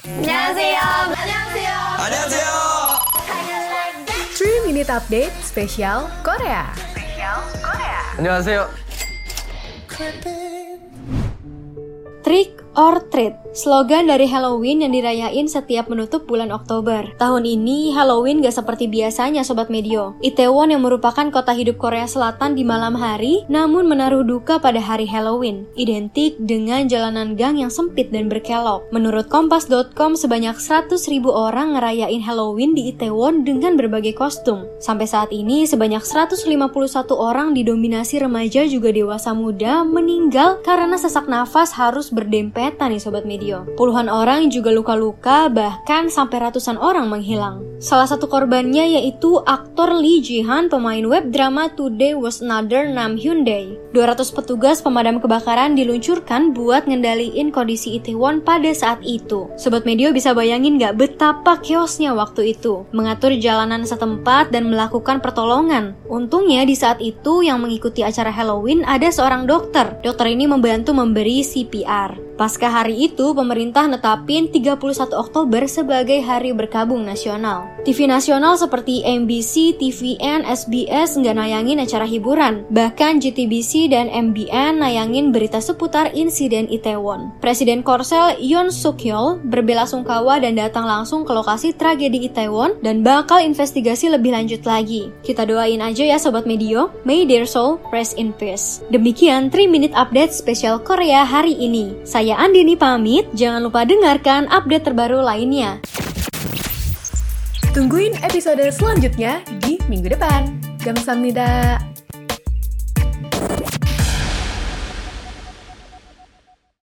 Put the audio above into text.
안녕하세요. 안녕하세요. 안녕하세요. 3 Minute Update spesial Korea. 안녕하세요. Trick or Treat, slogan dari Halloween yang dirayain setiap menutup bulan Oktober. Tahun ini, Halloween gak seperti biasanya Sobat Medio. Itaewon yang merupakan kota hidup Korea Selatan di malam hari, namun menaruh duka pada hari Halloween. Identik dengan jalanan gang yang sempit dan berkelok. Menurut Kompas.com, sebanyak 100 ribu orang ngerayain Halloween di Itaewon dengan berbagai kostum. Sampai saat ini, sebanyak 151 orang didominasi remaja juga dewasa muda meninggal karena sesak nafas harus berdempet keretan nih Sobat Medio. Puluhan orang juga luka-luka, bahkan sampai ratusan orang menghilang. Salah satu korbannya yaitu aktor Lee Ji-han, pemain web drama Today Was Another Nam Hyundai. 200 petugas pemadam kebakaran diluncurkan buat ngendaliin kondisi Itaewon pada saat itu. Sobat Medio bisa bayangin gak betapa chaosnya waktu itu. Mengatur jalanan setempat dan melakukan pertolongan. Untungnya di saat itu yang mengikuti acara Halloween ada seorang dokter. Dokter ini membantu memberi CPR. Pasca hari itu, pemerintah netapin 31 Oktober sebagai Hari Berkabung Nasional. TV nasional seperti MBC, TVN, SBS nggak nayangin acara hiburan. Bahkan JTBC dan MBN nayangin berita seputar insiden Itaewon. Presiden Korsel Yoon Suk Yeol berbela sungkawa dan datang langsung ke lokasi tragedi Itaewon dan bakal investigasi lebih lanjut lagi. Kita doain aja ya Sobat Medio, may their soul rest in peace. Demikian 3 Minute Update spesial Korea hari ini. Saya saya Andini pamit, jangan lupa dengarkan update terbaru lainnya. Tungguin episode selanjutnya di minggu depan. Gamsamnida.